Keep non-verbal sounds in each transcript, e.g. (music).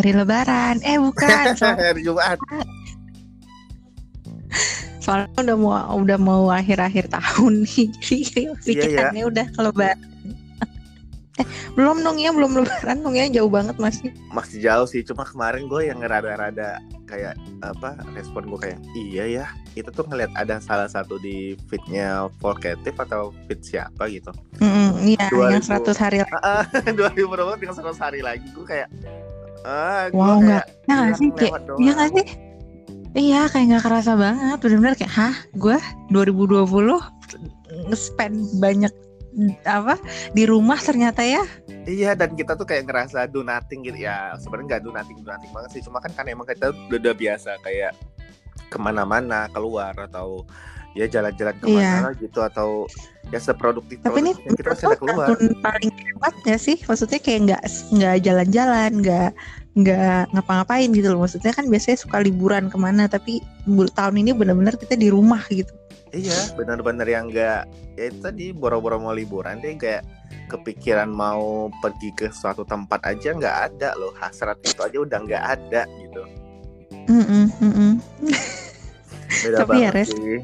Hari lebaran. Eh bukan. (laughs) hari Jumat. Soalnya udah mau udah mau akhir-akhir tahun nih. (laughs) Jadi Iya, pikirannya udah ke lebaran. eh belum dong ya, belum lebaran dong ya, jauh banget masih. Masih jauh sih, cuma kemarin gue yang rada-rada kayak apa respon gue kayak iya ya itu tuh ngeliat ada salah satu di fitnya Volkatif atau fit siapa gitu Mm, iya, yang 2000. 100 (laughs) hari lagi. Ah, ah, 2000 tinggal 100 hari lagi gue kayak ah Wow, kayak Ya nggak sih? Kayak, iya nggak sih? Iya, kayak nggak kerasa banget. Bener-bener kayak, hah, gue 2020 nge-spend banyak apa di rumah ternyata ya. Iya dan kita tuh kayak ngerasa do nothing gitu ya sebenarnya nggak do nothing do nothing banget sih cuma kan karena emang kita udah, udah biasa kayak ke mana-mana keluar atau ya jalan-jalan ke mana Iya. gitu atau ya seproduktif Tapi ini kita ada keluar tahun paling hebat ya sih? Maksudnya kayak nggak nggak jalan-jalan, nggak nggak ngapa-ngapain gitu loh. Maksudnya kan biasanya suka liburan ke mana, tapi tahun ini benar-benar kita di rumah gitu. iya benar-benar yang nggak ya itu tadi boro-boro mau liburan deh kayak kepikiran mau pergi ke suatu tempat aja nggak ada loh hasrat itu aja udah nggak ada gitu Mm-mm, mm-mm. beda Tapi ya, Res, sih.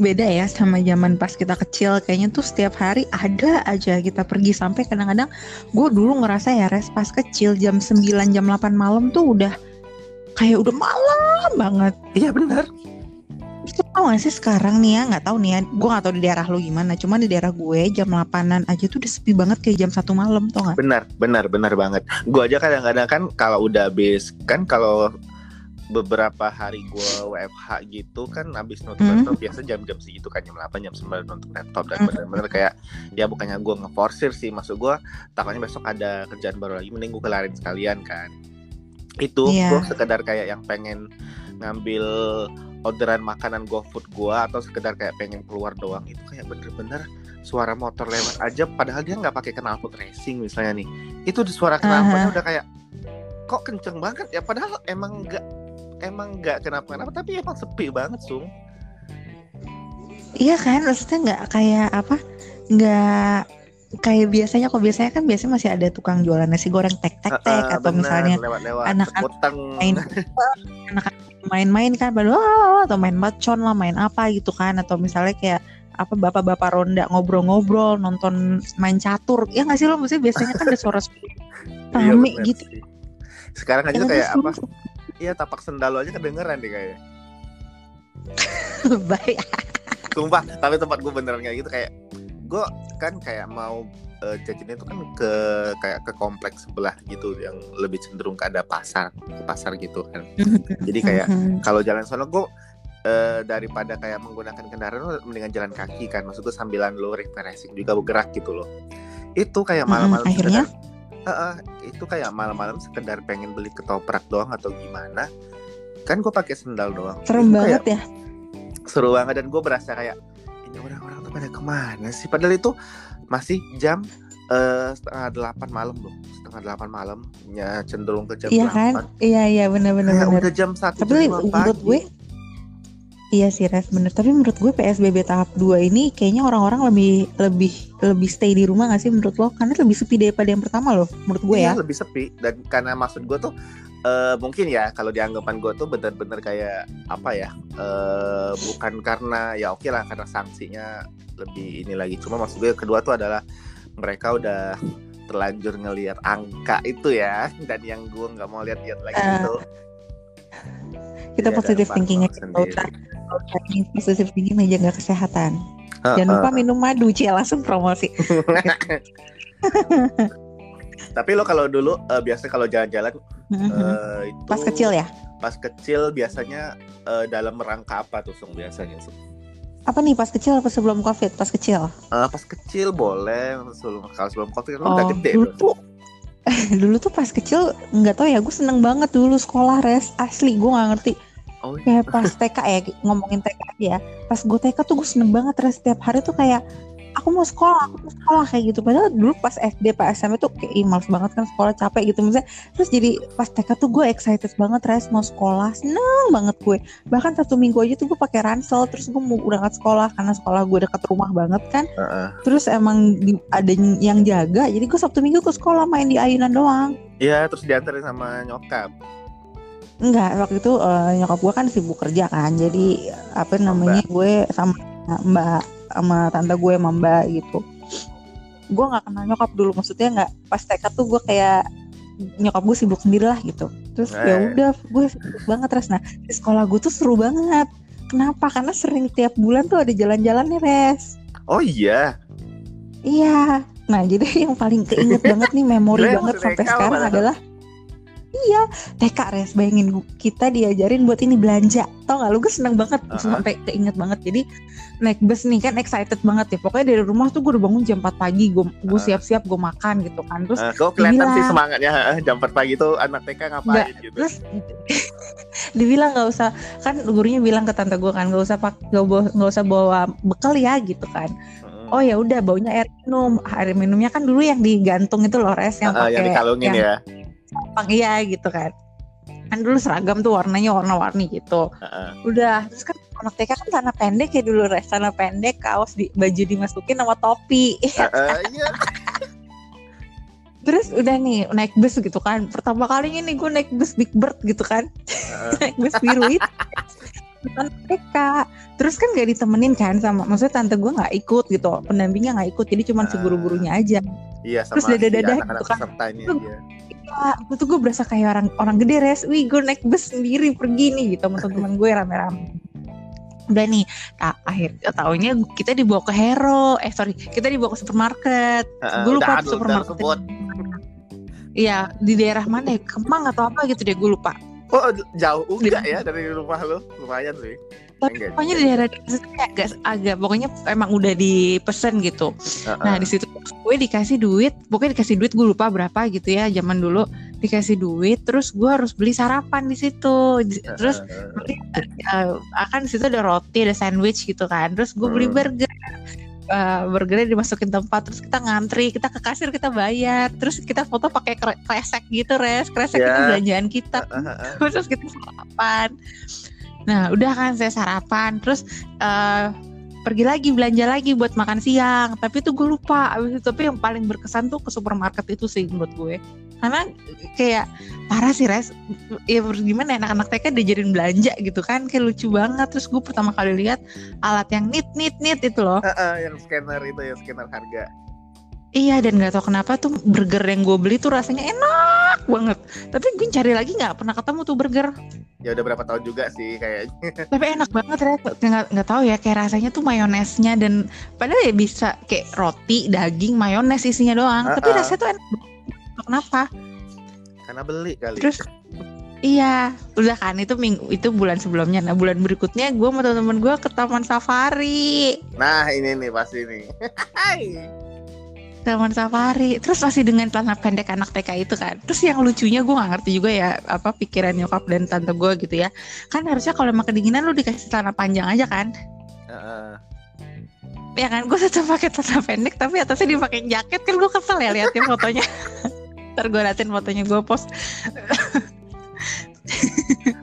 Beda ya sama zaman pas kita kecil. Kayaknya tuh setiap hari ada aja kita pergi. Sampai kadang-kadang gue dulu ngerasa ya res pas kecil jam 9 jam 8 malam tuh udah kayak udah malam banget. Iya benar tau gak sih sekarang nih ya nggak tahu nih ya gue nggak tahu di daerah lo gimana cuman di daerah gue jam 8an aja tuh udah sepi banget kayak jam satu malam tau gak benar benar benar banget gua aja kadang-kadang kan kalau udah habis kan kalau beberapa hari gua WFH gitu kan habis nutup Hmm. laptop biasa jam-jam segitu kan jam 8 jam 9 nutup laptop dan Hmm. benar-benar kayak ya bukannya gua ngeforsir sih maksud gua takutnya besok ada kerjaan baru lagi mending gua kelarin sekalian kan itu Iya. gua sekedar kayak yang pengen ngambil orderan makanan GoFood gua atau sekedar kayak pengen keluar doang itu kayak bener-bener suara motor lewat aja padahal dia nggak pakai knalpot racing misalnya nih. Itu di suara knalpotnya udah kayak kok kenceng banget ya? Padahal emang nggak emang nggak kenapa-kenapa tapi emang sepi banget sung. Iya kan? Maksudnya nggak kayak apa? Nggak kayak biasanya kok biasanya kan biasanya masih ada tukang jualan nasi goreng tek tek tek Heeh, atau bener, misalnya anak-anak main (laughs) anak main-main kan pada "Wah," atau main bacon lah main apa gitu kan atau misalnya kayak apa bapak-bapak ronda ngobrol-ngobrol nonton main catur. Ya nggak sih lo? Maksudnya biasanya kan ada suara (laughs) Iya, rame bener gitu. sih. sekarang aja Ya, kayak apa iya tapak sendal lo aja kedengeran deh kayak (laughs) baik. Sumpah, tapi tempat gue beneran kayak gitu kayak gue kan kayak mau eh, jajannya itu kan ke kayak ke kompleks sebelah gitu yang lebih cenderung ke ada pasar ke pasar gitu kan. (laughs) Jadi kayak Mhm. kalau jalan sono gue eh, daripada kayak menggunakan kendaraan lo mendingan jalan kaki kan. Maksud gue sambilan lo refreshing juga bergerak gitu loh. Itu kayak Mm-mm, malam-malam akhirnya? sekedar- Heeh, itu kayak malam-malam sekedar pengen beli ketoprak doang atau gimana. Kan gue pakai sendal doang. Serem kayak banget ya. seru banget dan gue berasa kayak ini orang-orang tuh pada ke mana sih? Padahal itu masih jam eh, setengah delapan malam loh. Setengah delapan malam ya cenderung ke jam iya kan? Iya iya benar-benar benar udah jam satu Tapi jam menurut gue Iya sih Res bener Tapi menurut gue PSBB tahap 2 ini Kayaknya orang-orang lebih Lebih lebih stay di rumah gak sih menurut lo? Karena lebih sepi daripada yang pertama loh Menurut gue Iya, ya. lebih sepi. Dan karena maksud gue tuh eh, mungkin ya kalau dianggapan gue tuh bener-bener kayak apa ya eh, bukan karena ya oke lah karena sanksinya lebih ini lagi. Cuma maksud gue kedua tuh adalah mereka udah terlanjur ngelihat angka itu ya (laughs) dan yang gue nggak mau lihat-lihat lagi Eh, itu. Kita ada positif empat thinking orang aja Gak sendiri. usah gak usah ini Positif thinking aja kesehatan. Heeh. Jangan lupa minum madu Cie langsung promosi. (laughs) (laughs) Tapi lo kalau dulu eh, biasa kalau jalan-jalan Eh, itu Pas kecil ya? Pas kecil biasanya eh, dalam rangka apa tuh Sung biasanya Sung? Apa nih pas kecil apa sebelum covid? Pas kecil? Eh, pas kecil boleh sebelum kalau sebelum covid kan udah Oh gede dulu tuh. (laughs) Dulu tuh pas kecil nggak tahu ya gue seneng banget dulu sekolah res asli gue nggak ngerti. Oh, kayak pas (laughs) TK ya ngomongin TK aja ya. Pas gue TK tuh gue seneng banget terus setiap hari tuh kayak aku mau sekolah aku mau sekolah kayak gitu. Padahal dulu pas SD pas SMP tuh kayak ih, males banget kan sekolah capek gitu. Misalnya terus jadi pas TK tuh gue excited banget res mau sekolah. Seneng banget gue. Bahkan satu minggu aja tuh gue pakai ransel terus gue mau berangkat sekolah karena sekolah gue dekat rumah banget kan. Heeh. terus emang di- ada yang jaga jadi gue sabtu minggu ke sekolah main di ayunan doang. Iya, terus diantarin sama nyokap. Enggak, waktu itu eh, nyokap gue kan sibuk kerja kan, jadi apa namanya gue sama mbak sama tante gue sama mbak gitu. Gue nggak kenal nyokap dulu, maksudnya nggak pas TK tuh gue kayak nyokap gue sibuk sendiri lah gitu. Terus Eh. ya udah, gue sibuk banget terus. Nah di sekolah gue tuh seru banget. Kenapa? Karena sering tiap bulan tuh ada jalan-jalan nih res. Oh iya. Iya. Nah jadi (laughs) yang paling keinget banget nih memori banget sampai sekarang adalah Iya, TK res bayangin kita diajarin buat ini belanja. Tau gak lu gue seneng banget Uh-huh. sampai keinget banget. Jadi naik bus nih kan excited banget ya. Pokoknya dari rumah tuh gue udah bangun jam 4 pagi, gue gue Uh-huh. siap-siap gue makan gitu kan. Terus Eh, kok kelihatan dibilang- sih semangatnya jam 4 pagi tuh anak TK ngapain gitu. terus (laughs) dibilang nggak usah kan gurunya bilang ke tante gue kan nggak usah pak nggak usah bawa bekal ya gitu kan. Oh ya udah baunya air minum. Air minumnya kan dulu yang digantung itu loh res yang Heeh, pakai yang dikalungin yang ya. Jepang, iya gitu kan. Kan dulu seragam tuh warnanya warna-warni gitu. Heeh. Udah, terus kan anak TK kan celana pendek ya dulu res, celana pendek, kaos di baju dimasukin sama topi. Heeh, (laughs) Iya. Terus udah nih naik bus gitu kan. Pertama kalinya nih gue naik bus Big Bird gitu kan. Heeh. (laughs) naik bus biru itu. TK. Terus kan gak ditemenin kan sama maksudnya tante gue nggak ikut gitu. Pendampingnya nggak ikut. Jadi cuma si Ah. guru-gurunya aja. Iya sama Terus si anak-anak gitu kan. pesertanya iya. Wah, itu tuh gue berasa kayak orang orang gede res. Wih, gue naik bus sendiri pergi nih gitu sama teman-teman gue rame-rame. Udah nih, tak akhir taunya kita dibawa ke Hero. Eh sorry, kita dibawa ke supermarket. Heeh, gue lupa udah, supermarket. Iya, di daerah mana ya? Kemang atau apa gitu deh, gue lupa. Oh jauh enggak ya dari rumah lu? Lumayan sih. Tapi Enggak. pokoknya di daerah kayak agak, agak pokoknya emang udah dipesen gitu. Heeh. Nah di situ gue dikasih duit, pokoknya dikasih duit gue lupa berapa gitu ya zaman dulu dikasih duit, terus gue harus beli sarapan di situ. Terus Heeh. eh, akan di situ ada roti, ada sandwich gitu kan. Terus gue beli Hmm. burger. Eh, burgernya dimasukin tempat terus kita ngantri kita ke kasir kita bayar terus kita foto pakai kre- kresek gitu res kresek Ya. itu belanjaan kita Heeh, heeh. (laughs) terus kita sarapan nah udah kan saya sarapan. Terus eh pergi lagi belanja lagi buat makan siang. Tapi itu gue lupa. Abis itu tapi yang paling berkesan tuh ke supermarket itu sih menurut gue. Karena kayak parah sih res. Ya gimana ya, anak-anak TK diajarin belanja gitu kan. Kayak lucu banget. Terus gue pertama kali lihat alat yang nit nit nit itu loh. Heeh, yang scanner itu ya scanner harga. Iya dan nggak tahu kenapa tuh burger yang gue beli tuh rasanya enak banget. Tapi gue cari lagi nggak pernah ketemu tuh burger. Ya udah berapa tahun juga sih kayaknya. (laughs) Tapi enak banget ya. Nggak nggak tahu ya kayak rasanya tuh mayonesnya dan padahal ya bisa kayak roti, daging, mayones isinya doang. Tapi Uh-uh. rasanya tuh enak. banget. Kenapa? Karena beli kali. Terus Iya, udah kan itu minggu itu bulan sebelumnya. Nah bulan berikutnya gue sama teman-teman gue ke Taman Safari. Nah ini nih pasti nih. (laughs) Taman Safari. Terus masih dengan celana pendek anak TK itu kan. Terus yang lucunya gue nggak ngerti juga ya apa pikiran nyokap dan tante gue gitu ya. Kan harusnya kalau emang kedinginan lu dikasih celana panjang aja kan? Heeh. ya kan? Gue tetap pakai celana pendek tapi atasnya dipakai jaket. Kan gue kesel ya liatin fotonya. (laughs) Ntar gue liatin fotonya gue post.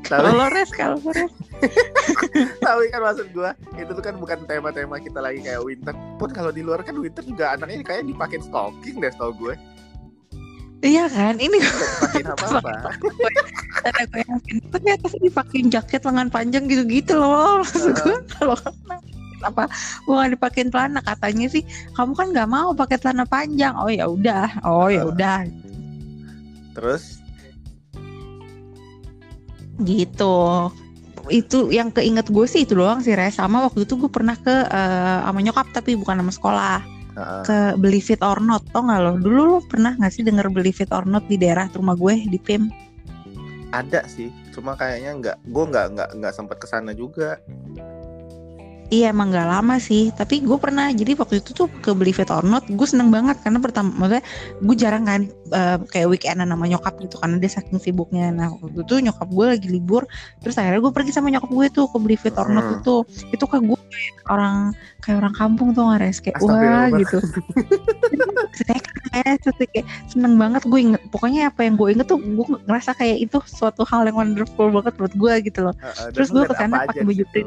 Kalau res kalau res (laughs) tapi kan maksud gua itu tuh kan bukan tema-tema kita lagi kayak winter. Pun kalau di luar kan winter juga anaknya kayak dipakein stocking deh tau gue. iya kan? Ini Dipakein apa-apa. ada gue yang pendek tapi atasnya dipakein jaket lengan panjang gitu-gitu loh. (laughs) Maksud gue kalau kenapa gue gak dipakein celana. Katanya sih kamu kan nggak mau pakai celana panjang. Oh ya udah. Oh ya udah. Terus? Gitu itu yang keinget gue sih itu doang sih Res sama waktu itu gue pernah ke eh, sama nyokap tapi bukan sama sekolah heeh. ke beli fit or not tau nggak lo dulu lo pernah nggak sih denger beli fit or not di daerah rumah gue di PIM ada sih, cuma kayaknya nggak, gue nggak nggak nggak sempat ke sana juga. Iya emang gak lama sih, tapi gue pernah jadi waktu itu tuh ke Believe It or Not, gue seneng banget karena pertama, maksudnya gue jarang kan uh, kayak weekendan sama nyokap gitu karena dia saking sibuknya. Nah waktu itu nyokap gue lagi libur, terus akhirnya gue pergi sama nyokap gue tuh ke Believe It or Not Hmm. itu, itu kan gue kayak orang kayak orang kampung tuh res kayak wah Astagfirullah. gitu. Saya kayak seneng banget gue inget, pokoknya apa yang gue inget tuh gue ngerasa kayak itu suatu hal yang wonderful banget buat gue gitu loh. Heeh, dan Terus gue ke sana pakai baju situ?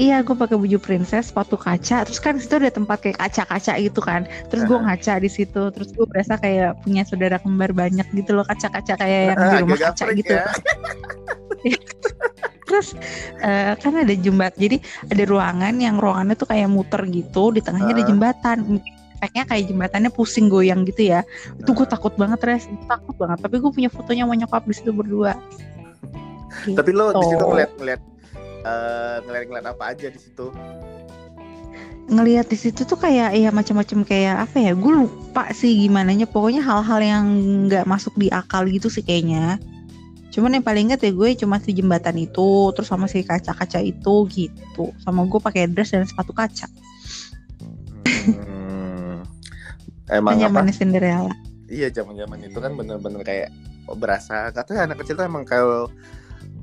Iya, gue pakai baju princess, sepatu kaca. Terus kan di situ ada tempat kayak kaca-kaca gitu kan. Terus gue ngaca di situ. Terus gue berasa kayak punya saudara kembar banyak gitu loh kaca-kaca kayak yang di rumah agak kaca gitu. ya. (laughs) Terus eh, kan ada jembat. Jadi ada ruangan yang ruangannya tuh kayak muter gitu. Di tengahnya ada jembatan. Efeknya kayak jembatannya pusing goyang gitu ya. Itu gue takut banget res, takut banget. Tapi gue punya fotonya sama nyokap di situ berdua. Tapi lo di situ Gitu. ngeliat ngeliat eh, ngeliat ngeliat apa aja di situ? ngelihat di situ tuh kayak ya macam-macam kayak apa ya gue lupa sih gimana nya pokoknya hal-hal yang nggak masuk di akal gitu sih kayaknya. Cuman yang paling inget ya gue cuma si jembatan itu terus sama si kaca-kaca itu gitu. Sama gue pakai dress dan sepatu kaca. Hmm. Emang apa? penyamannya Cinderella. Iya zaman zaman itu kan bener-bener kayak oh, berasa. Katanya anak kecil tuh emang kalau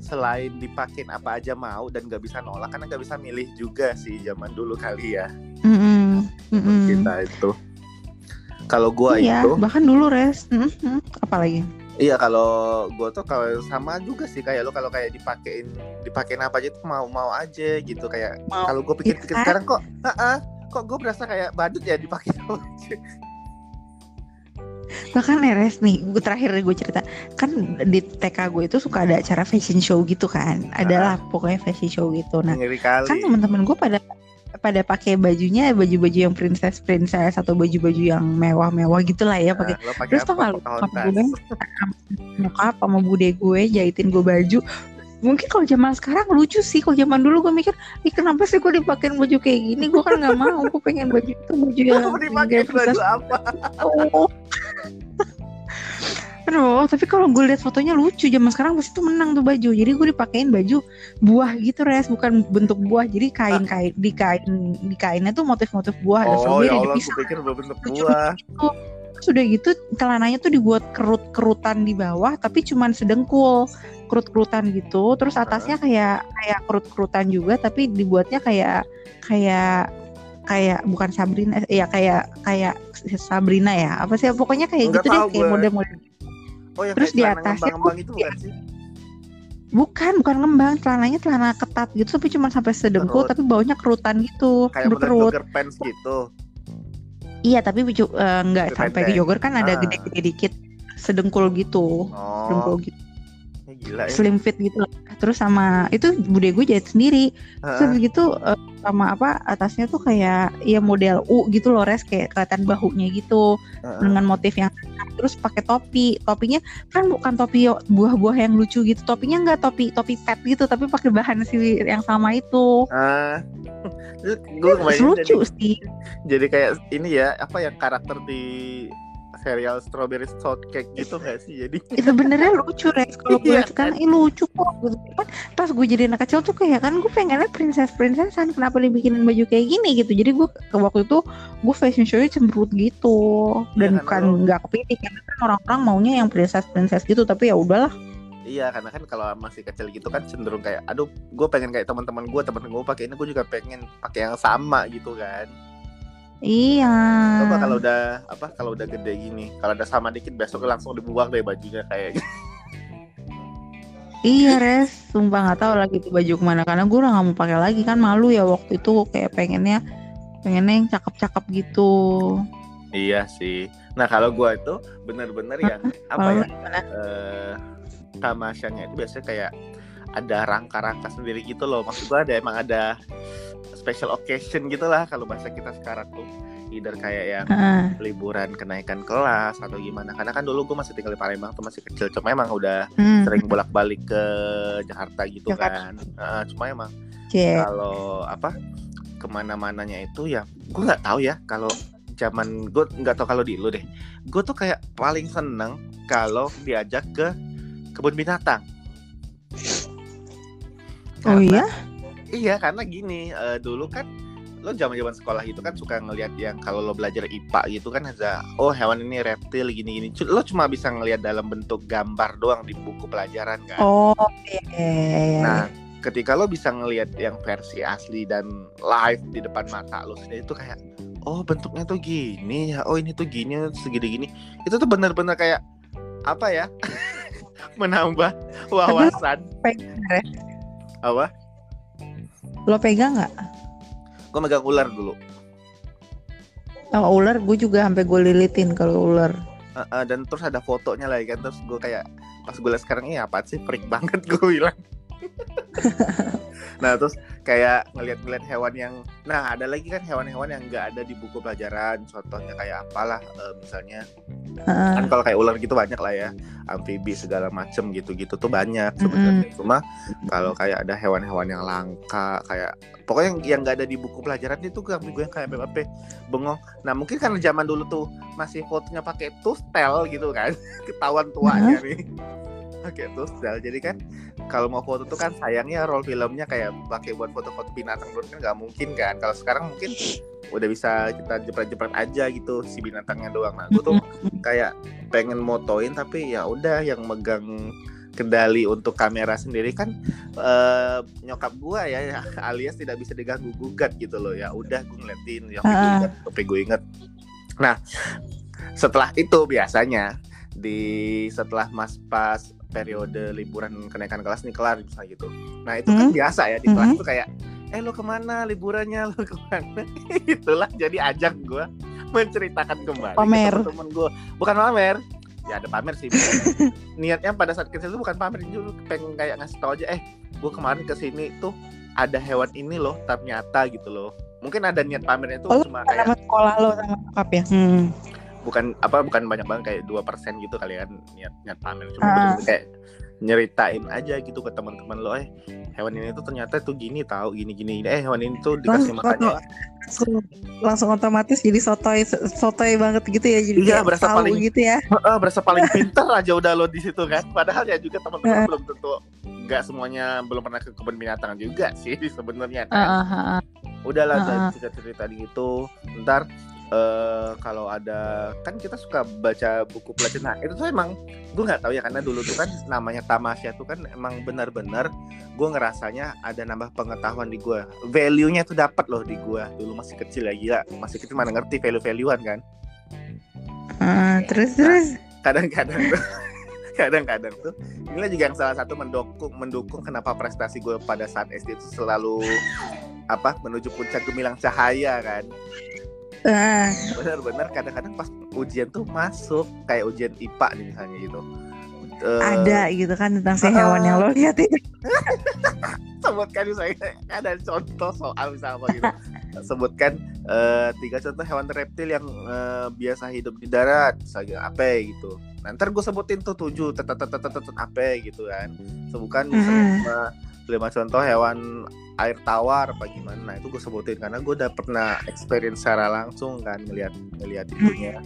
selain dipakein apa aja mau dan nggak bisa nolak karena nggak bisa milih juga sih zaman dulu kali ya Mm-mm. Mm-mm. kita itu. Kalau gua iya itu bahkan dulu res Mm-mm. apalagi Iya kalau gue tuh kalau sama juga sih kayak lo kalau kayak dipakein dipakein apa aja tuh mau mau aja gitu kayak kalau gue pikir-pikir Iya kan? sekarang kok ah kok gue berasa kayak badut ya dipakein aja. Bahkan res nih gue terakhir gue cerita kan di TK gue itu suka ada acara fashion show gitu kan. Adalah pokoknya fashion show gitu. Nah kan teman-teman gue pada pada pakai bajunya baju-baju yang princess princess atau baju-baju yang mewah-mewah gitulah ya pakai. Nah, terus tau apa? gak lu nyokap sama bude gue jahitin gue baju mungkin kalau zaman sekarang lucu sih kalau zaman dulu gue mikir ih kenapa sih gue dipakein baju kayak gini gue kan nggak mau gue pengen baju itu baju yang yang baju apa? Oh. (laughs) Aduh, tapi kalau gue lihat fotonya lucu zaman sekarang pasti tuh menang tuh baju. Jadi gue dipakein baju buah gitu res, bukan bentuk buah. Jadi kain kain di kain di kainnya tuh motif-motif buah ada Oh ya Allah, gue pisang. pikir Lucu buah. gitu. Sudah gitu celananya tuh dibuat kerut-kerutan di bawah, tapi cuman sedengkul kerut-kerutan gitu. Terus atasnya kayak kayak kerut-kerutan juga, tapi dibuatnya kayak kayak kayak bukan Sabrina ya kayak kayak Sabrina ya? Apa sih? Pokoknya kayak Nggak gitu deh kayak model-model. Oh yang Terus di atasnya ngembang-ngembang tuh itu bukan sih? Bukan, bukan ngembang, celananya celana ketat gitu, tapi cuma sampai sedengkul, tapi baunya kerutan gitu, Kayak berkerut. pants gitu. Iya, tapi eh, nggak sampai ke jogger kan ada Ah. gede-gede dikit, sedengkul gitu, sedengkul Oh, gitu, ya gila ya. slim fit gitu. Terus sama itu bude gue jahit sendiri. Terus Heeh. habis gitu eh, sama apa atasnya tuh kayak ya model U gitu loh res kayak kelihatan bahunya gitu Heeh. dengan motif yang terus pakai topi topinya kan bukan topi buah-buah yang lucu gitu topinya nggak topi topi pet gitu tapi pakai bahan si yang sama itu Ah, gue Terus kemarin lucu jadi, sih jadi kayak ini ya apa yang karakter di serial Strawberry Shortcake gitu nggak sih? Jadi? (laughs) Sebenarnya lucu Rex. Kalau gue Iya. lihat sekarang ih lucu kok. Gitu. Kan pas gue jadi anak kecil tuh kayak kan gue pengennya princess princessan kenapa dibikinin baju kayak gini gitu. Jadi gue ke waktu itu gue fashion show cemberut gitu. Dan Iya, bukan nggak kepilih karena kan orang-orang maunya yang princess princess gitu. Tapi ya udahlah. Iya karena kan kalau masih kecil gitu kan cenderung kayak aduh gue pengen kayak teman-teman gue teman gue pakai ini gue juga pengen pakai yang sama gitu kan. Iya Coba kalau udah apa kalau udah gede gini, kalau udah sama dikit besok langsung dibuang deh bajunya kayak gitu. iya res sumpah nggak tahu lagi tuh baju ke mana karena gue udah nggak mau pakai lagi kan malu ya waktu itu kayak pengennya pengennya yang cakep-cakep gitu Iya sih. Nah kalau gue itu bener-bener yang apa ya? eh tamasanya itu biasanya kayak ada rangka-rangka sendiri gitu loh. Maksud gue ada emang ada special occasion gitu lah kalau bahasa kita sekarang tuh. Either kayak yang Heeh. liburan kenaikan kelas atau gimana. Karena kan dulu gue masih tinggal di Palembang tuh masih kecil. Cuma emang udah Hmm, sering bolak-balik ke Jakarta gitu Jakarta. kan. Heeh, cuma emang Cie. kalau apa ke mana-mananya itu ya gue nggak tahu ya kalau zaman gue nggak tahu kalau di lu deh gue tuh kayak paling seneng kalau diajak ke kebun binatang Oh Karena- iya? Iya karena gini uh, dulu kan lo zaman zaman sekolah itu kan suka ngelihat yang kalau lo belajar IPA gitu kan ada oh hewan ini reptil gini gini lo cuma bisa ngelihat dalam bentuk gambar doang di buku pelajaran kan. Oh iya, iya, iya. nah ketika lo bisa ngelihat yang versi asli dan live di depan mata lo sendiri itu kayak oh bentuknya tuh gini ya oh ini tuh gini segini gini itu tuh benar-benar kayak apa ya (laughs) menambah wawasan. ya? apa lo pegang nggak? Gue megang ular dulu. Oh ular gue juga sampai gue lilitin kalau ular. Uh, uh, dan terus ada fotonya lagi kan terus gue kayak pas gue lihat sekarang ini apa sih? Freak banget gue bilang (laughs) nah terus kayak ngeliat-ngeliat hewan yang nah ada lagi kan hewan-hewan yang nggak ada di buku pelajaran contohnya kayak apalah uh, misalnya uh. kan kalau kayak ular gitu banyak lah ya amfibi segala macem gitu-gitu tuh banyak sebenarnya mm -hmm. cuma kalau kayak ada hewan-hewan yang langka kayak pokoknya yang yang nggak ada di buku pelajaran itu gue gue yang kayak BPP bengong nah mungkin karena zaman dulu tuh masih fotonya pakai tustel gitu kan (laughs) ketahuan tuanya uh -huh. nih pakai tustel jadi kan kalau mau foto tuh kan sayangnya roll filmnya kayak pakai buat foto-foto binatang dulu kan nggak mungkin kan. Kalau sekarang mungkin udah bisa kita jepret-jepret aja gitu si binatangnya doang. Nah gue tuh kayak pengen motoin tapi ya udah yang megang kendali untuk kamera sendiri kan uh, nyokap gua ya (laughs) alias tidak bisa diganggu gugat gitu loh. Ya udah gue ngeliatin yang uh. tapi gue inget nah setelah itu biasanya di setelah mas pas periode liburan kenaikan kelas nih kelar misalnya gitu. Nah itu kan hmm? biasa ya di hmm? kelas tuh kayak, eh lo ke mana liburannya (laughs) lo ke mana? Itulah jadi ajak gue menceritakan kembali pamer. ke temen gue. Bukan pamer, ya ada pamer sih. (laughs) Niatnya pada saat kecil itu bukan pamer dulu, pengen kayak ngasih tau aja, eh gue kemarin ke sini tuh ada hewan ini loh ternyata gitu loh. Mungkin ada niat pamernya tuh oh, cuma kayak sekolah lo sama nyokap ya. Hmm bukan apa bukan banyak banget kayak dua persen gitu kalian niat niat pamer cuma uh. kayak nyeritain aja gitu ke teman-teman lo eh hewan ini tuh ternyata tuh gini tahu gini gini eh hewan ini tuh dikasih makannya langsung, langsung otomatis jadi sotoy sotoy banget gitu ya jadi iya, berasa paling gitu ya uh, berasa paling (laughs) pinter aja udah lo di situ kan padahal ya juga teman-teman uh. belum tentu nggak semuanya belum pernah ke kebun binatang juga sih (laughs) sebenarnya kan uh, uh, uh. udahlah uh, uh. cerita cerita gitu ntar uh, kalau ada kan kita suka baca buku pelajaran nah itu tuh emang gue nggak tahu ya karena dulu tuh kan namanya tamasya tuh kan emang benar-benar gue ngerasanya ada nambah pengetahuan di gue value-nya tuh dapat loh di gue dulu masih kecil ya gila. Masih kecil mana ngerti value-valuean kan? Uh, terus nah, terus? kadang-kadang tuh (laughs) kadang-kadang tuh inilah juga yang salah satu mendukung mendukung kenapa prestasi gue pada saat SD itu selalu apa menuju puncak gemilang cahaya kan Uh. Bener-bener kadang-kadang pas ujian tuh masuk kayak ujian IPA nih misalnya gitu. Uh, ada gitu kan tentang si hewan uh, yang lo lihat itu. (laughs) Sebutkan misalnya ada contoh soal misalnya apa gitu. (laughs) Sebutkan uh, tiga contoh hewan reptil yang uh, biasa hidup di darat, misalnya apa gitu. Nah, ntar gue sebutin tuh tujuh, tetet apa gitu kan. Sebutkan misalnya lima contoh hewan air tawar apa gimana? Nah itu gue sebutin karena gue udah pernah experience secara langsung kan melihat melihat itunya.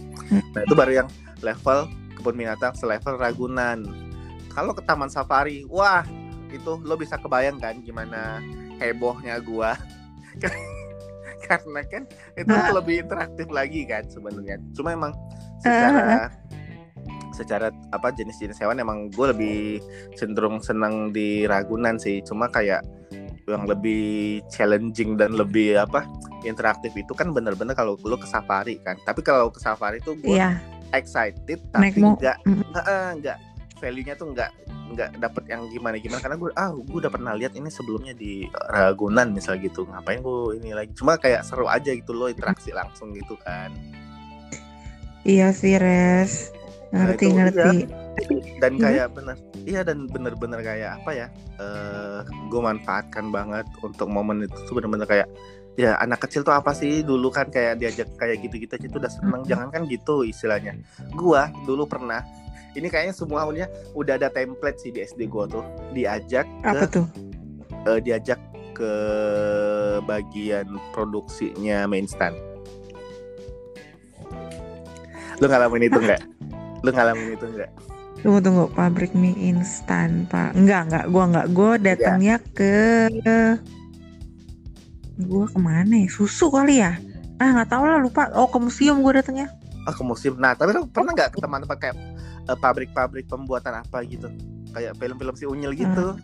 Nah itu baru yang level kebun binatang selevel Ragunan. Kalau ke taman safari wah itu lo bisa kebayang kan gimana hebohnya gue (laughs) karena kan itu lebih interaktif lagi kan sebenarnya. Cuma emang secara secara apa jenis-jenis hewan emang gue lebih cenderung senang di Ragunan sih. Cuma kayak yang lebih challenging dan lebih apa interaktif itu kan bener-bener kalau lu ke safari kan. Tapi kalau ke safari tuh gue yeah. excited tapi enggak enggak value-nya tuh enggak enggak dapet yang gimana gimana karena gue ah gue udah pernah lihat ini sebelumnya di Ragunan misal gitu. Ngapain gue ini lagi? Cuma kayak seru aja gitu loh interaksi langsung gitu kan. Iya sih res ngerti nah, ngerti iya dan kayak hmm. bener iya dan bener-bener kayak apa ya uh, gue manfaatkan banget untuk momen itu tuh bener-bener kayak ya anak kecil tuh apa sih? Dulu kan kayak diajak kayak gitu-gitu aja tuh udah seneng. Hmm. jangan kan gitu istilahnya. Gua dulu pernah ini kayaknya semuanya udah ada template sih di SD gua tuh. Diajak apa ke, tuh? uh, diajak ke bagian produksinya main stand lu ngalamin itu enggak lu ngalamin itu enggak Tunggu tunggu pabrik mie instan pak Enggak enggak gue enggak gue datangnya yeah. ke Gue ke mana ya? Susu kali ya? Ah nggak tahu lah lupa. Oh ke museum gue datangnya. Ah ke museum. Nah tapi lo pernah nggak ke tempat-tempat kayak eh, pabrik-pabrik pembuatan apa gitu? Kayak film-film si Unyil gitu.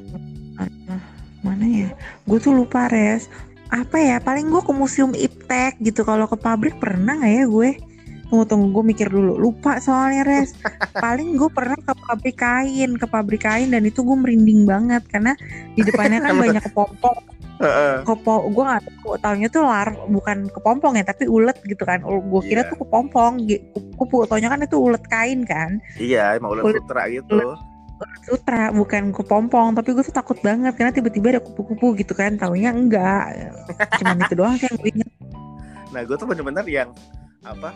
Aduh, mana ya? Gue tuh lupa res. Apa ya? Paling gue ke museum iptek gitu. Kalau ke pabrik pernah nggak ya gue? Tunggu tunggu gue mikir dulu. Lupa soalnya res. (laughs) Paling gue pernah ke pabrik kain, ke pabrik kain dan itu gue merinding banget karena di depannya kan (laughs) banyak kepompong. Kepo, gue nggak tahu taunya tuh lar bukan kepompong ya tapi ulet gitu kan. Gue kira Iya. tuh kepompong. Kupu taunya kan itu ulet kain kan. Iya, emang ulet Ulet- sutra gitu. sutra bukan kepompong tapi gue tuh takut banget karena tiba-tiba ada kupu-kupu gitu kan taunya enggak cuman itu doang sih yang gue inget Nah, gue tuh bener-bener yang apa?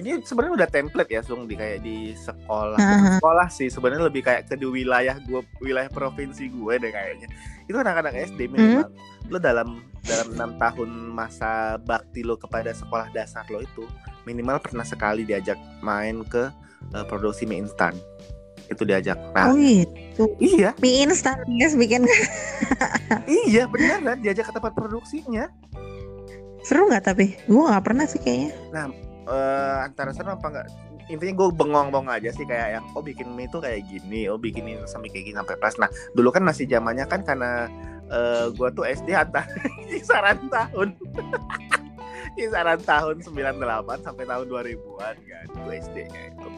Ini sebenarnya udah template ya, Sung, di kayak di sekolah. Bukan sekolah sih, sebenarnya lebih kayak ke di wilayah gue, wilayah provinsi gue deh kayaknya. Itu anak-anak SD minimal. Lo dalam dalam enam tahun masa bakti lo kepada sekolah dasar lo itu minimal pernah sekali diajak main ke eh, produksi mie instan. Itu diajak. Nah, oh gitu iya, mie instan guys bikin (laughs) iya beneran diajak ke tempat produksinya. seru nggak tapi gue nggak pernah sih kayaknya eh antara seru apa enggak? Intinya gue bengong-bengong aja sih kayak yang oh bikin mie itu kayak gini oh bikin ini sampai kayak gini sampai pas. Nah dulu kan masih zamannya kan karena eh gue tuh SD antar (laughs) kisaran tahun. (laughs) Kisaran tahun 98 sampai tahun 2000-an kan gue SD-nya itu.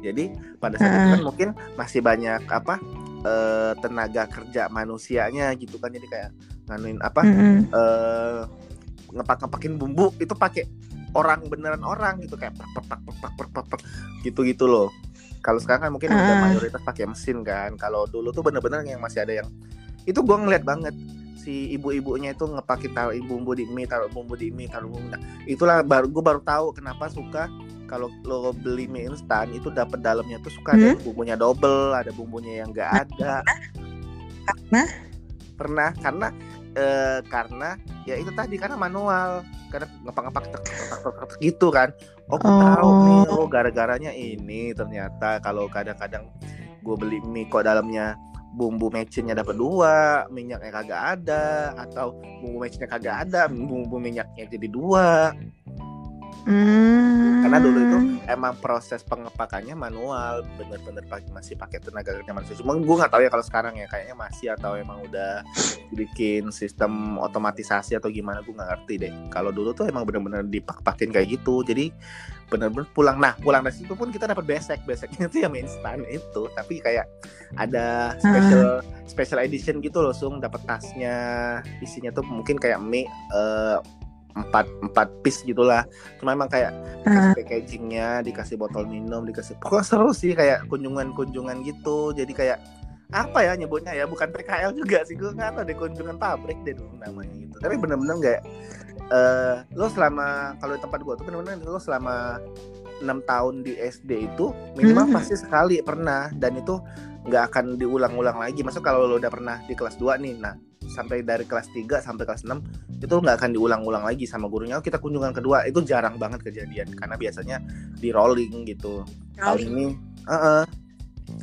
Jadi pada saat itu kan mungkin masih banyak apa eh tenaga kerja manusianya gitu kan. Jadi kayak nganuin apa Mm-mm. eh ngepak-ngepakin bumbu itu pakai orang beneran orang gitu kayak pak pak pak pak pak pak, pak, gitu gitu loh. Kalau sekarang kan mungkin udah Ah. mayoritas pakai mesin kan. Kalau dulu tuh bener-bener yang masih ada yang itu gua ngeliat banget. Si ibu-ibunya itu ngepakin taruh bumbu di mie taruh bumbu di mie taruh bumbu nah, itulah baru gue baru tahu kenapa suka kalau lo beli mie instan itu dapat dalamnya tuh suka ada yang bumbunya double ada bumbunya yang enggak ada. Karena? pernah karena eh, karena ya itu tadi karena manual karena ngepak-ngepak tek, tek, tek, tek, tek, gitu kan oh gue tahu nih Oh. oh gara-garanya ini ternyata kalau kadang-kadang gue beli mie kok dalamnya bumbu mecinnya dapat dua minyaknya kagak ada atau bumbu mecinnya kagak ada bumbu minyaknya jadi dua Hmm. Karena dulu itu emang proses pengepakannya manual bener-bener masih pakai tenaga kerja manusia. Cuma gue nggak tahu ya kalau sekarang ya kayaknya masih atau emang udah bikin sistem otomatisasi atau gimana gue nggak ngerti deh. Kalau dulu tuh emang bener-bener dipak-pakin kayak gitu jadi bener-bener pulang. Nah pulang dari situ pun kita dapat besek. Beseknya itu yang instan itu tapi kayak ada special special edition gitu loh sung. Dapat tasnya isinya tuh mungkin kayak mie eh, empat empat piece gitulah. Cuma emang kayak dikasih packagingnya dikasih botol minum dikasih pokoknya seru sih kayak kunjungan-kunjungan gitu. Jadi kayak apa ya nyebutnya ya bukan PKL juga sih gue nggak tahu deh kunjungan pabrik deh dulu namanya gitu. Tapi bener-bener kayak eh lo selama kalau di tempat gue tuh bener-bener lo selama enam tahun di SD itu minimal Hmm. pasti sekali pernah. Dan itu nggak akan diulang-ulang lagi. Masuk kalau lo udah pernah di kelas 2 nih nah sampai dari kelas 3 sampai kelas 6 itu nggak akan diulang-ulang lagi sama gurunya. Oh, kita kunjungan kedua. Itu jarang banget kejadian karena biasanya di rolling gitu. Tahun ini eh,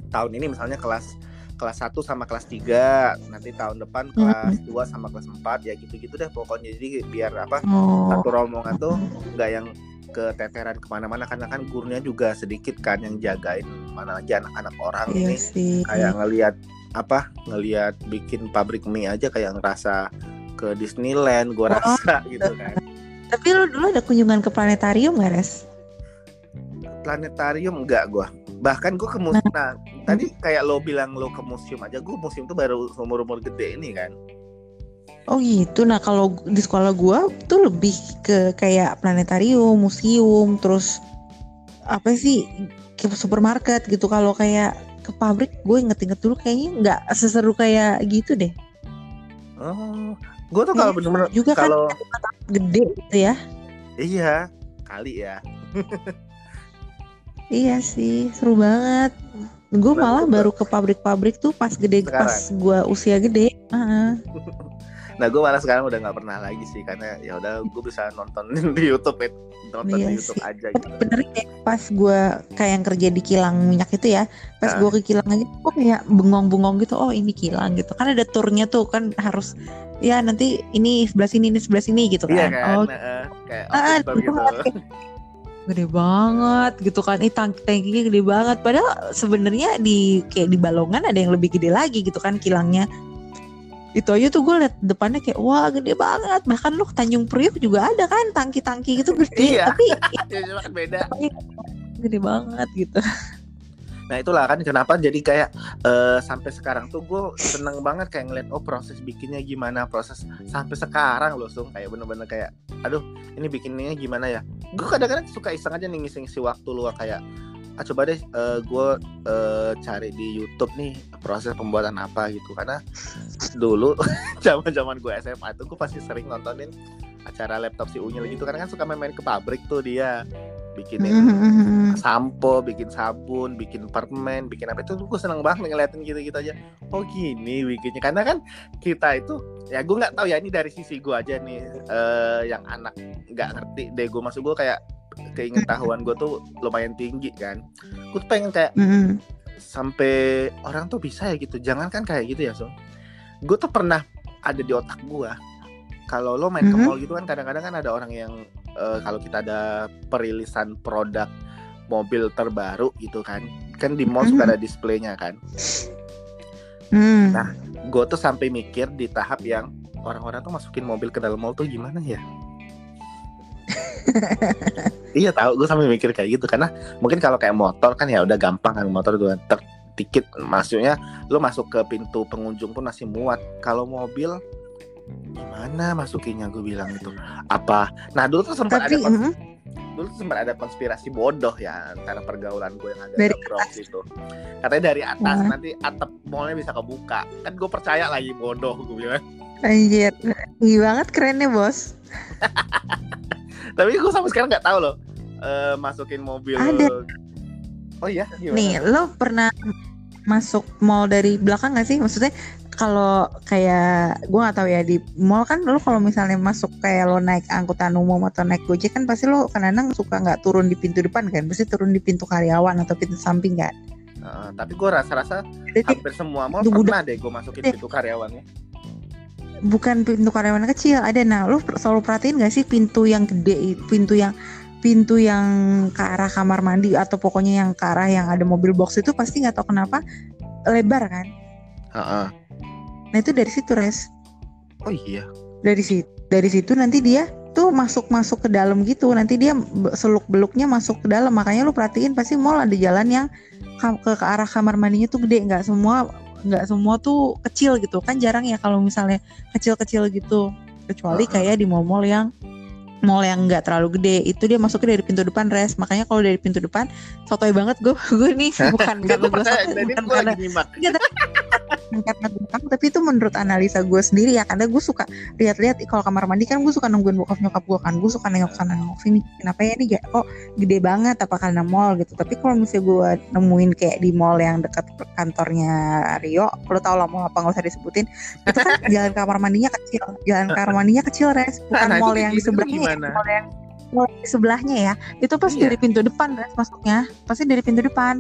tahun ini misalnya kelas kelas 1 sama kelas 3 nanti tahun depan kelas 2 sama kelas 4 ya gitu-gitu deh pokoknya. Jadi biar apa Oh. satu rombongan tuh nggak yang keteteran ke mana-mana karena kan gurunya juga sedikit kan yang jagain mana lagi anak-anak orang Iya ini sih. kayak ngelihat apa ngelihat bikin pabrik mie aja kayak ngerasa ke Disneyland gua Oh. rasa (laughs) gitu kan Tapi lu dulu ada kunjungan ke planetarium gak, Res? planetarium enggak gua bahkan gua ke museum nah tadi kayak lo bilang lo ke museum aja gua museum tuh baru umur umur gede ini kan Oh gitu. Nah kalau di sekolah gua tuh lebih ke kayak planetarium, museum, terus apa sih ke supermarket gitu. Kalau kayak ke pabrik, gue inget-inget dulu kayaknya nggak seseru kayak gitu deh. oh gua tuh kalau Iya, bener-bener Juga kan kalau gede gitu ya. iya kali ya (laughs) Iya sih, seru banget. Gue malah baru ke pabrik-pabrik tuh pas gede, Sekarang. pas gua usia gede. Nah gue malah sekarang udah nggak pernah lagi sih karena ya udah gue bisa nonton (laughs) di YouTube ya. Nonton Iya di YouTube sih. aja gitu. bener kayak pas gue kayak yang kerja di kilang minyak itu ya pas Ah. gue ke kilang aja gue kayak bengong-bengong gitu oh ini kilang gitu. Kan ada turnya tuh kan harus ya nanti ini sebelah sini ini sebelah sini gitu kan iya kan. oh. Nah, eh, kayak gua gitu. gede banget gitu kan. Ih tangki tangkinya gede banget. Padahal sebenarnya di kayak di balongan ada yang lebih gede lagi gitu kan kilangnya itu aja tuh gue liat depannya kayak wah gede banget. Bahkan lu Tanjung Priuk juga ada kan tangki-tangki gitu gede. (laughs) Iya. tapi (laughs) cuma beda. Gede banget gitu. Nah itulah kan kenapa jadi kayak eh, sampai sekarang tuh gue seneng banget kayak ngeliat oh proses bikinnya gimana? Proses sampai sekarang loh sung. Kayak bener-bener kayak aduh ini bikinnya gimana ya? Gue kadang-kadang suka iseng aja nih ngisi-ngisi waktu luang kayak ah coba deh gue cari di YouTube nih proses pembuatan apa gitu. Karena dulu (laughs) zaman-zaman gue SMA tuh gue pasti sering nontonin acara laptop si Unyil gitu. Karena kan suka main-main ke pabrik tuh dia. Bikinin Mhm. (laughs) sampo, bikin sabun, bikin permen, bikin apa itu. Gue seneng banget ngeliatin gitu-gitu aja. Oh gini bikinnya. Karena kan kita itu ya gue nggak tahu ya ini dari sisi gue aja nih eh, yang anak nggak ngerti deh gue masuk gue kayak keingintahuan gue tuh lumayan tinggi kan. Gue tuh pengen kayak Mhm. sampai orang tuh bisa ya gitu. Jangan kan kayak gitu ya so. Gue tuh pernah ada di otak gue. Kalau lo main ke Mhm. mall gitu kan kadang-kadang kan ada orang yang eh, kalau kita ada perilisan produk mobil terbaru gitu kan. Kan di mall suka Mhm. ada displaynya kan. Hmm. Nah, Gue tuh sampai mikir di tahap yang orang-orang tuh masukin mobil ke dalam mall tuh gimana ya? Iya tahu. Gue sampai mikir kayak gitu. Karena mungkin kalau kayak motor kan ya udah gampang kan motor gue ter dikit. Maksudnya lo masuk ke pintu pengunjung pun masih muat. Kalau mobil gimana masukinnya gue bilang itu apa? Nah dulu tuh sempat Tapi ada kons- mhm. dulu tuh sempat ada konspirasi bodoh ya antara pergaulan gue yang agak Dari Bronx itu. Katanya dari atas nanti atap mallnya bisa kebuka. Kan gue percaya lagi bodoh gue bilang. Anjir. Ih banget kerennya bos (laughs) tapi gue sampai sekarang nggak tahu loh eh, masukin mobil Ada. oh iya gimana? nih lo pernah masuk mall dari belakang gak sih maksudnya kalau kayak gue nggak tahu ya di mall kan lo kalau misalnya masuk kayak lo naik angkutan umum atau naik gojek kan pasti lo kadang-kadang suka nggak turun di pintu depan kan pasti turun di pintu karyawan atau pintu samping kan Heeh, tapi gue rasa-rasa hampir semua mall pernah deh gue masukin Deh. pintu karyawannya bukan pintu karyawan kecil ada. Nah per- selalu perhatiin gak sih pintu yang gede pintu yang pintu yang ke arah kamar mandi atau pokoknya yang ke arah yang ada mobil box itu pasti nggak tahu kenapa lebar kan? Heeh. nah itu dari situ res. Oh iya. Dari situ dari situ nanti dia tuh masuk masuk ke dalam gitu. Nanti dia seluk beluknya masuk ke dalam. Makanya lu perhatiin pasti mall ada jalan yang ke, ke arah kamar mandinya tuh gede. Nggak semua nggak semua tuh kecil gitu. Kan jarang ya kalau misalnya kecil-kecil gitu. Kecuali kayak di mall-mall yang mall yang nggak terlalu gede. Itu dia masuknya dari pintu depan res. Makanya kalau dari pintu depan sotoy banget gue (laughs) gue nih (laughs) bukan karena gue percaya sotoy bukan karena karena tahu, tapi itu menurut analisa gue sendiri ya karena gue suka lihat-lihat kalau kamar mandi kan gue suka nungguin bokap nyokap gue kan gue suka nengok sana nengok sini kenapa ya ini kok gede banget apa karena mall gitu. Tapi kalau misalnya gue nemuin kayak di mall yang dekat kantornya Rio lo tau lah mall apa nggak usah disebutin itu kan (laughs) jalan kamar mandinya kecil jalan kamar mandinya kecil res bukan Nah, itu mall yang di sebelahnya ya, mall yang mall di sebelahnya ya itu pasti Iya. dari pintu depan res masuknya pasti dari pintu depan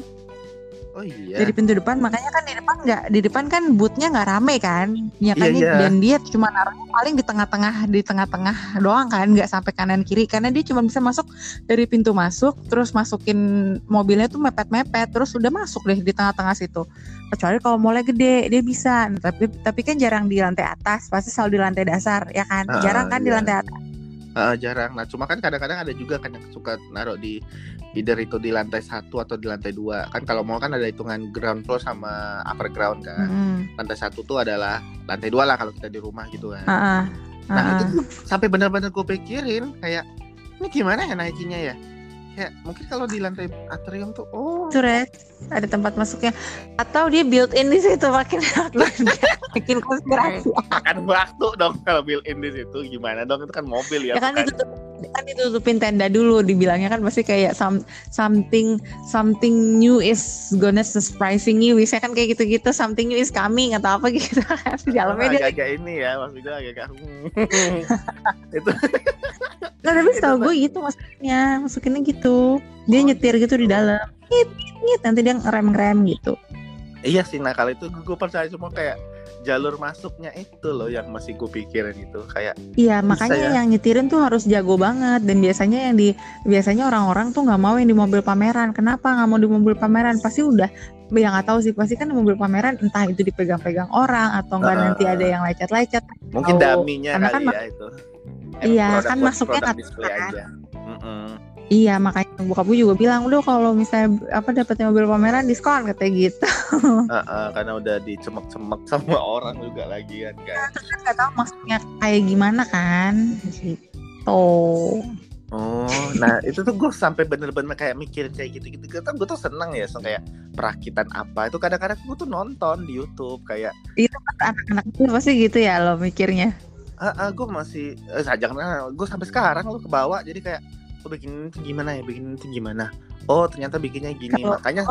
oh iya. Dari pintu depan makanya kan di depan nggak di depan kan bootnya nggak rame kan? Ya kan? Iya, iya. dan dia cuma naruhnya paling di tengah-tengah di tengah-tengah doang kan? Nggak sampai kanan kiri. Karena dia cuma bisa masuk dari pintu masuk terus masukin mobilnya tuh mepet-mepet terus udah masuk deh di tengah-tengah situ. Kecuali kalau mallnya gede dia bisa. Nah, tapi tapi kan jarang di lantai atas pasti selalu di lantai dasar ya kan? Ah, jarang kan di iya. lantai atas Heeh, jarang nah cuma kan kadang-kadang ada juga kan yang suka naruh di either itu di lantai satu atau di lantai dua kan kalau mau kan ada hitungan ground floor sama upper ground kan Mm-mm. lantai satu tuh adalah lantai dua lah kalau kita di rumah gitu kan Ah, ah. Nah Ah, itu ah. tuh sampai benar-benar gue pikirin kayak ini gimana ya naikinnya ya? Kayak mungkin kalau di lantai atrium tuh oh. Itu res ada tempat masuknya. Atau dia built in di situ makin makin, makin konspirasi. Makan waktu dong kalau built in di situ. Gimana dong? Itu kan mobil ya, ya kan bukan? itu tuh kan ditutupin tenda dulu dibilangnya kan pasti kayak some, something something new is gonna surprising you. Bisa kan kayak gitu-gitu something new is coming atau apa gitu. Kan (laughs) di dalamnya dia agak ini ya maksudnya agak (laughs) itu. Nah, tapi setahu gue gitu maksudnya masukinnya gitu. Dia Oh, nyetir gitu di dalam. Ngit ngit, ngit nanti dia ngerem ngerem gitu. Iya sih nah kalau itu gue percaya cuma kayak jalur masuknya itu loh yang masih gue pikirin itu kayak Iya makanya ya. yang nyetirin tuh harus jago banget dan biasanya yang di biasanya orang-orang tuh nggak mau yang di mobil pameran. Kenapa nggak mau di mobil pameran? Pasti udah yang nggak tahu sih pasti kan di mobil pameran entah itu dipegang-pegang orang atau enggak Heeh. nanti ada yang lecet-lecet. mungkin daminya kali kan ya itu Iya, kan masuknya nggak kan. Iya makanya bokap gue juga bilang udah kalau misalnya apa dapetnya mobil pameran diskon katanya gitu. (laughs) Heeh, karena udah dicemek-cemek sama orang juga lagi kan kan kan nggak tahu maksudnya kayak gimana kan gitu. Oh, nah itu tuh gue sampai bener-bener kayak mikirin kayak gitu-gitu. Kan gue tuh seneng ya, so kayak perakitan apa itu kadang-kadang gue tuh nonton di YouTube kayak, Anak-anak itu pasti gitu ya lo mikirnya. ah, gue masih, eh, jangan, gue sampai sekarang lo kebawa jadi kayak, oh bikin itu gimana ya, bikin itu gimana? Oh ternyata bikinnya gini, Kalau- makanya,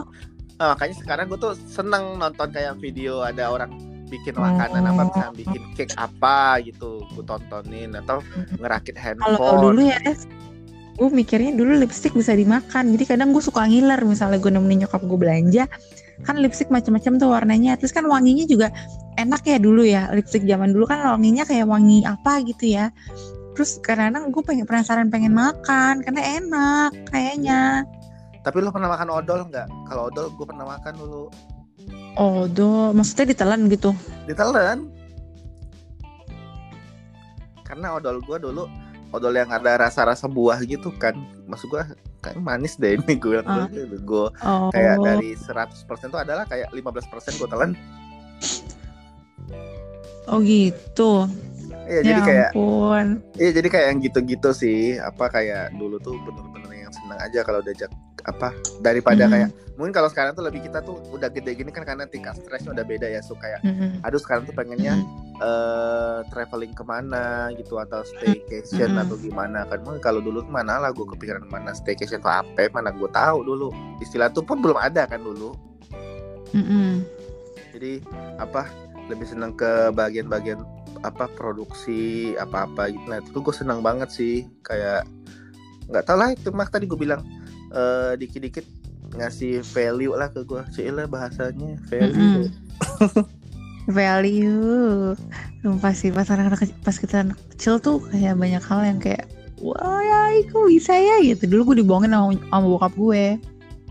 eh, makanya sekarang gue tuh seneng nonton kayak video ada orang bikin makanan apa, Oh. misalnya bikin cake apa gitu, gue tontonin atau ngerakit Kalau handphone. dulu ya, gue mikirnya dulu lipstick bisa dimakan. Jadi kadang gue suka ngiler misalnya gue nemenin nyokap gue belanja, kan lipstick macam-macam tuh warnanya. Terus kan wanginya juga enak ya dulu ya. Lipstick zaman dulu kan wanginya kayak wangi apa gitu ya. Terus kadang-kadang gue pengen penasaran pengen makan karena enak kayaknya. Tapi lo pernah makan odol nggak? Kalau odol gue pernah makan dulu. Do, maksudnya ditelan gitu. ditelan karena odol gua dulu odol yang ada rasa-rasa buah gitu kan maksud gua kayak manis deh ini gue Ah. gue Oh, kayak dari 100% tuh adalah kayak 15% gue telan oh gitu. Iya jadi ya kayak ampun. iya jadi kayak yang gitu-gitu sih apa kayak dulu tuh bener-bener yang seneng aja kalau diajak apa daripada Mhm. kayak mungkin kalau sekarang tuh lebih kita tuh udah gede gini kan karena tingkat stresnya udah beda ya so kayak Mm-mm. aduh sekarang tuh pengennya Mm-mm. eh traveling ke mana gitu atau staycation Mm-mm. atau gimana kan Mungkin kalau dulu tuh mana lah gue kepikiran mana staycation atau apa mana gue tahu dulu istilah tuh pun belum ada kan dulu Mm-mm. jadi apa lebih seneng ke bagian-bagian apa produksi apa-apa. Gitu nah itu gue seneng banget sih. Kayak nggak tahu lah itu mah tadi gue bilang eh dikit-dikit ngasih value lah ke gue sih lah bahasanya value. Mm-mm. value. Sumpah sih pas anak pas kita anak kecil tuh kayak banyak hal yang kayak wah ya kok bisa ya gitu. Dulu gue dibohongin sama, sama bokap gue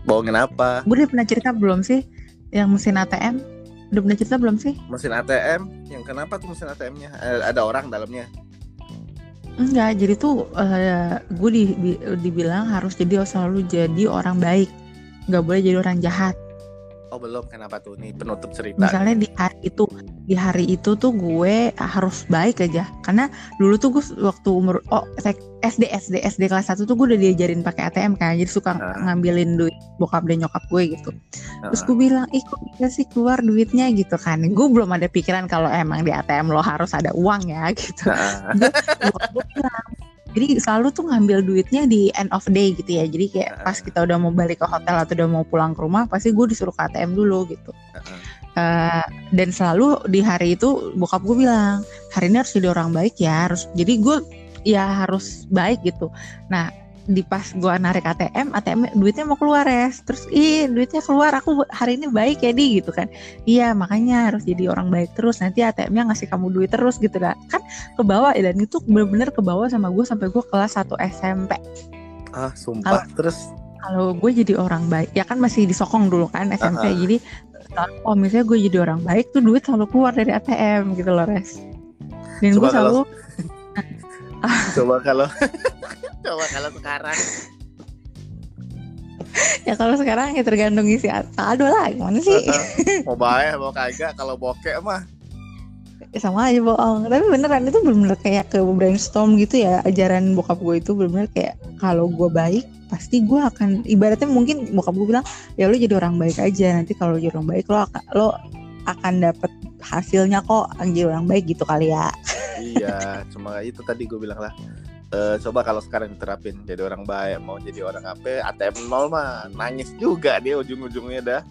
bohongin apa? Gue udah pernah cerita belum sih yang mesin ATM udah pernah cerita belum sih? Mesin ATM yang kenapa tuh mesin ATM-nya ada orang dalamnya. Enggak jadi tuh eh, gue di, di- dibilang harus jadi selalu jadi orang baik. Nggak boleh jadi orang jahat Oh belum. Kenapa tuh? Nih penutup cerita. misalnya di hari itu di hari itu tuh gue harus baik aja. Karena dulu tuh gue waktu umur oh SD SD SD kelas 1 tuh gue udah diajarin pakai ATM kan. Jadi suka Ah. ngambilin duit bokap dan nyokap gue gitu. Terus Heeh. gue bilang ih kok bisa sih keluar duitnya? Gitu kan. Gue belum ada pikiran kalau emang di ATM lo harus ada uang ya gitu. Bokap gue bilang jadi selalu tuh ngambil duitnya di end of day gitu ya. Jadi kayak pas kita udah mau balik ke hotel atau udah mau pulang ke rumah pasti gue disuruh ke ATM dulu gitu. Eh, dan selalu di hari itu bokap gue bilang hari ini harus jadi orang baik ya harus jadi gue ya harus baik gitu. Nah di pas gue narik ATM ATM duitnya mau keluar ya terus ih duitnya keluar aku hari ini baik ya di gitu kan. Iya makanya harus jadi orang baik terus nanti ATM-nya ngasih kamu duit terus gitu lah. Kan ke bawah ya dan itu bener-bener ke bawah sama gue sampai gue kelas 1 SMP ah sumpah terus? kalau gue jadi orang baik ya kan masih disokong dulu kan SMP Uh-uh. jadi selalu, oh misalnya gue jadi orang baik tuh duit selalu keluar dari ATM gitu loh res. Dan gue selalu coba kalau (laughs) (laughs) coba kalau sekarang. Ya kalau sekarang ya tergantung isi saldo lah gimana sih? Mau baik mau kagak kalau bokeh mah. Ya, sama aja bohong. Tapi beneran itu bener-bener kayak ke brainstorm gitu ya ajaran bokap gue itu bener-bener kayak kalau gue baik pasti gue akan ibaratnya mungkin bokap gue bilang ya lo jadi orang baik aja nanti kalau jadi orang baik lo akan lo akan dapet hasilnya kok jadi orang baik gitu kali ya. Iya cuma itu tadi gue bilang lah eh, coba kalau sekarang diterapin jadi orang baik mau jadi orang apa ATM nol mah nangis juga dia ujung-ujungnya dah.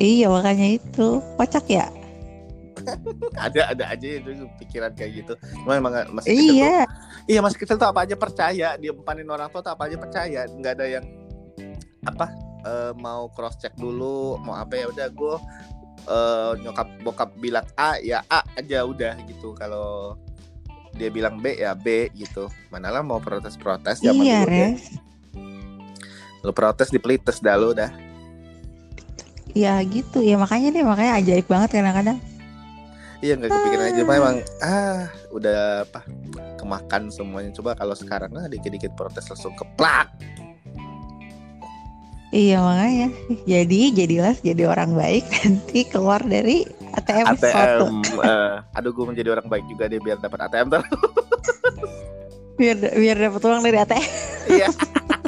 Iya makanya itu. Kocak ya. (laughs) ada ada aja itu pikiran kayak gitu. Cuma emang masih kecil tuh. Iya. iya masih kecil tuh apa aja percaya dia empanin orang tua tuh apa aja percaya. Nggak ada yang apa eh, mau cross check dulu mau apa ya udah gue nyokap bokap bilang A ya A aja udah gitu kalau dia bilang B ya B gitu. Manalah mau protes protes zaman Iya dulu res. lu protes di pelites dah lu dah. Ya gitu. Ya makanya deh makanya ajaib banget kadang-kadang. iya nggak kepikiran aja. Mah emang ah udah apa kemakan semuanya. Coba kalau sekarang ah dikit-dikit protes langsung keplak. Iya makanya. Jadi jadilah jadi orang baik nanti keluar dari ATM. ATM eh, aduh gue menjadi orang baik juga deh biar dapat ATM terus Biar biar dapat uang dari ATM. iya (laughs)